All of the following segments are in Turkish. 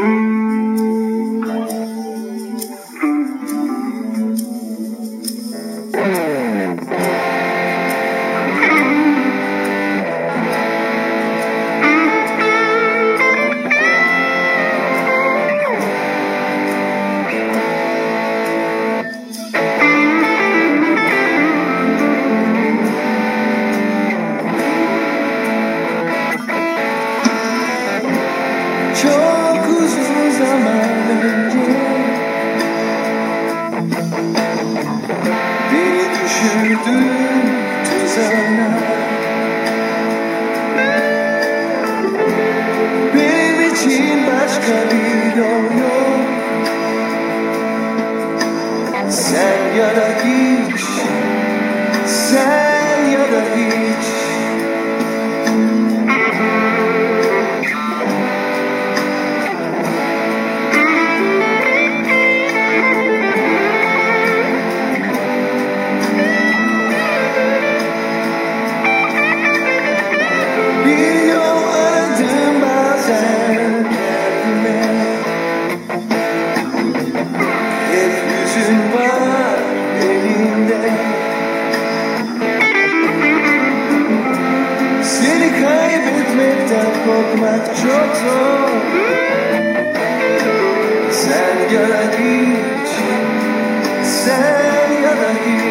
Çok Sen ya da hiç Sen ya da hiç Yüzün var elimde Seni kaybetmekten korkmak çok zor. Sen ya hiç Sen ya da hiç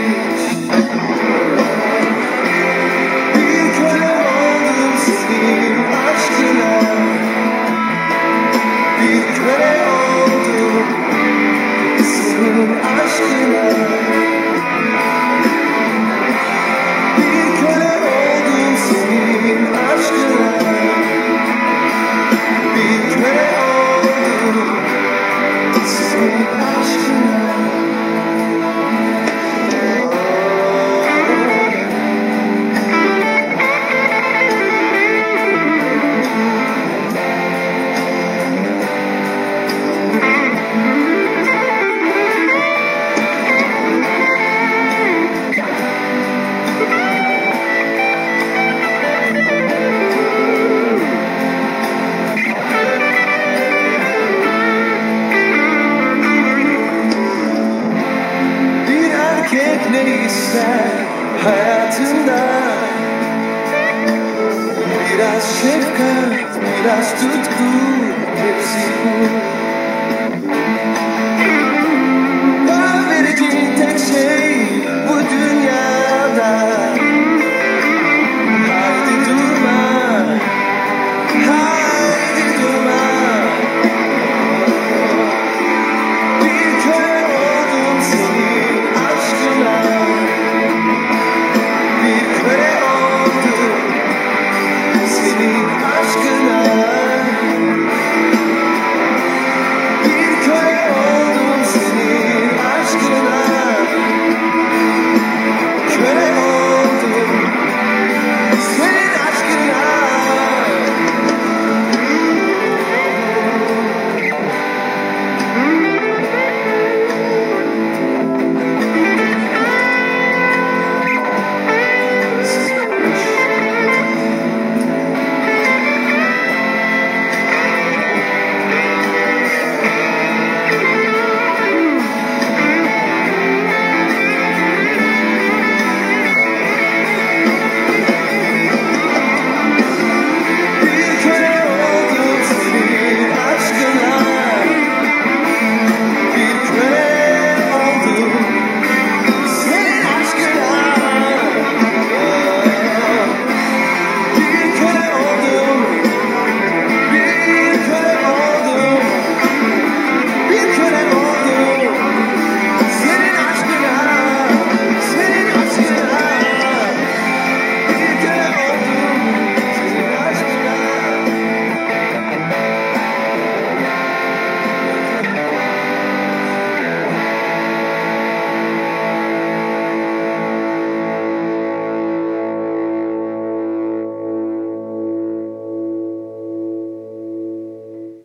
ister hayatında Biraz şefkat, biraz tutku Hepsi bu Yes.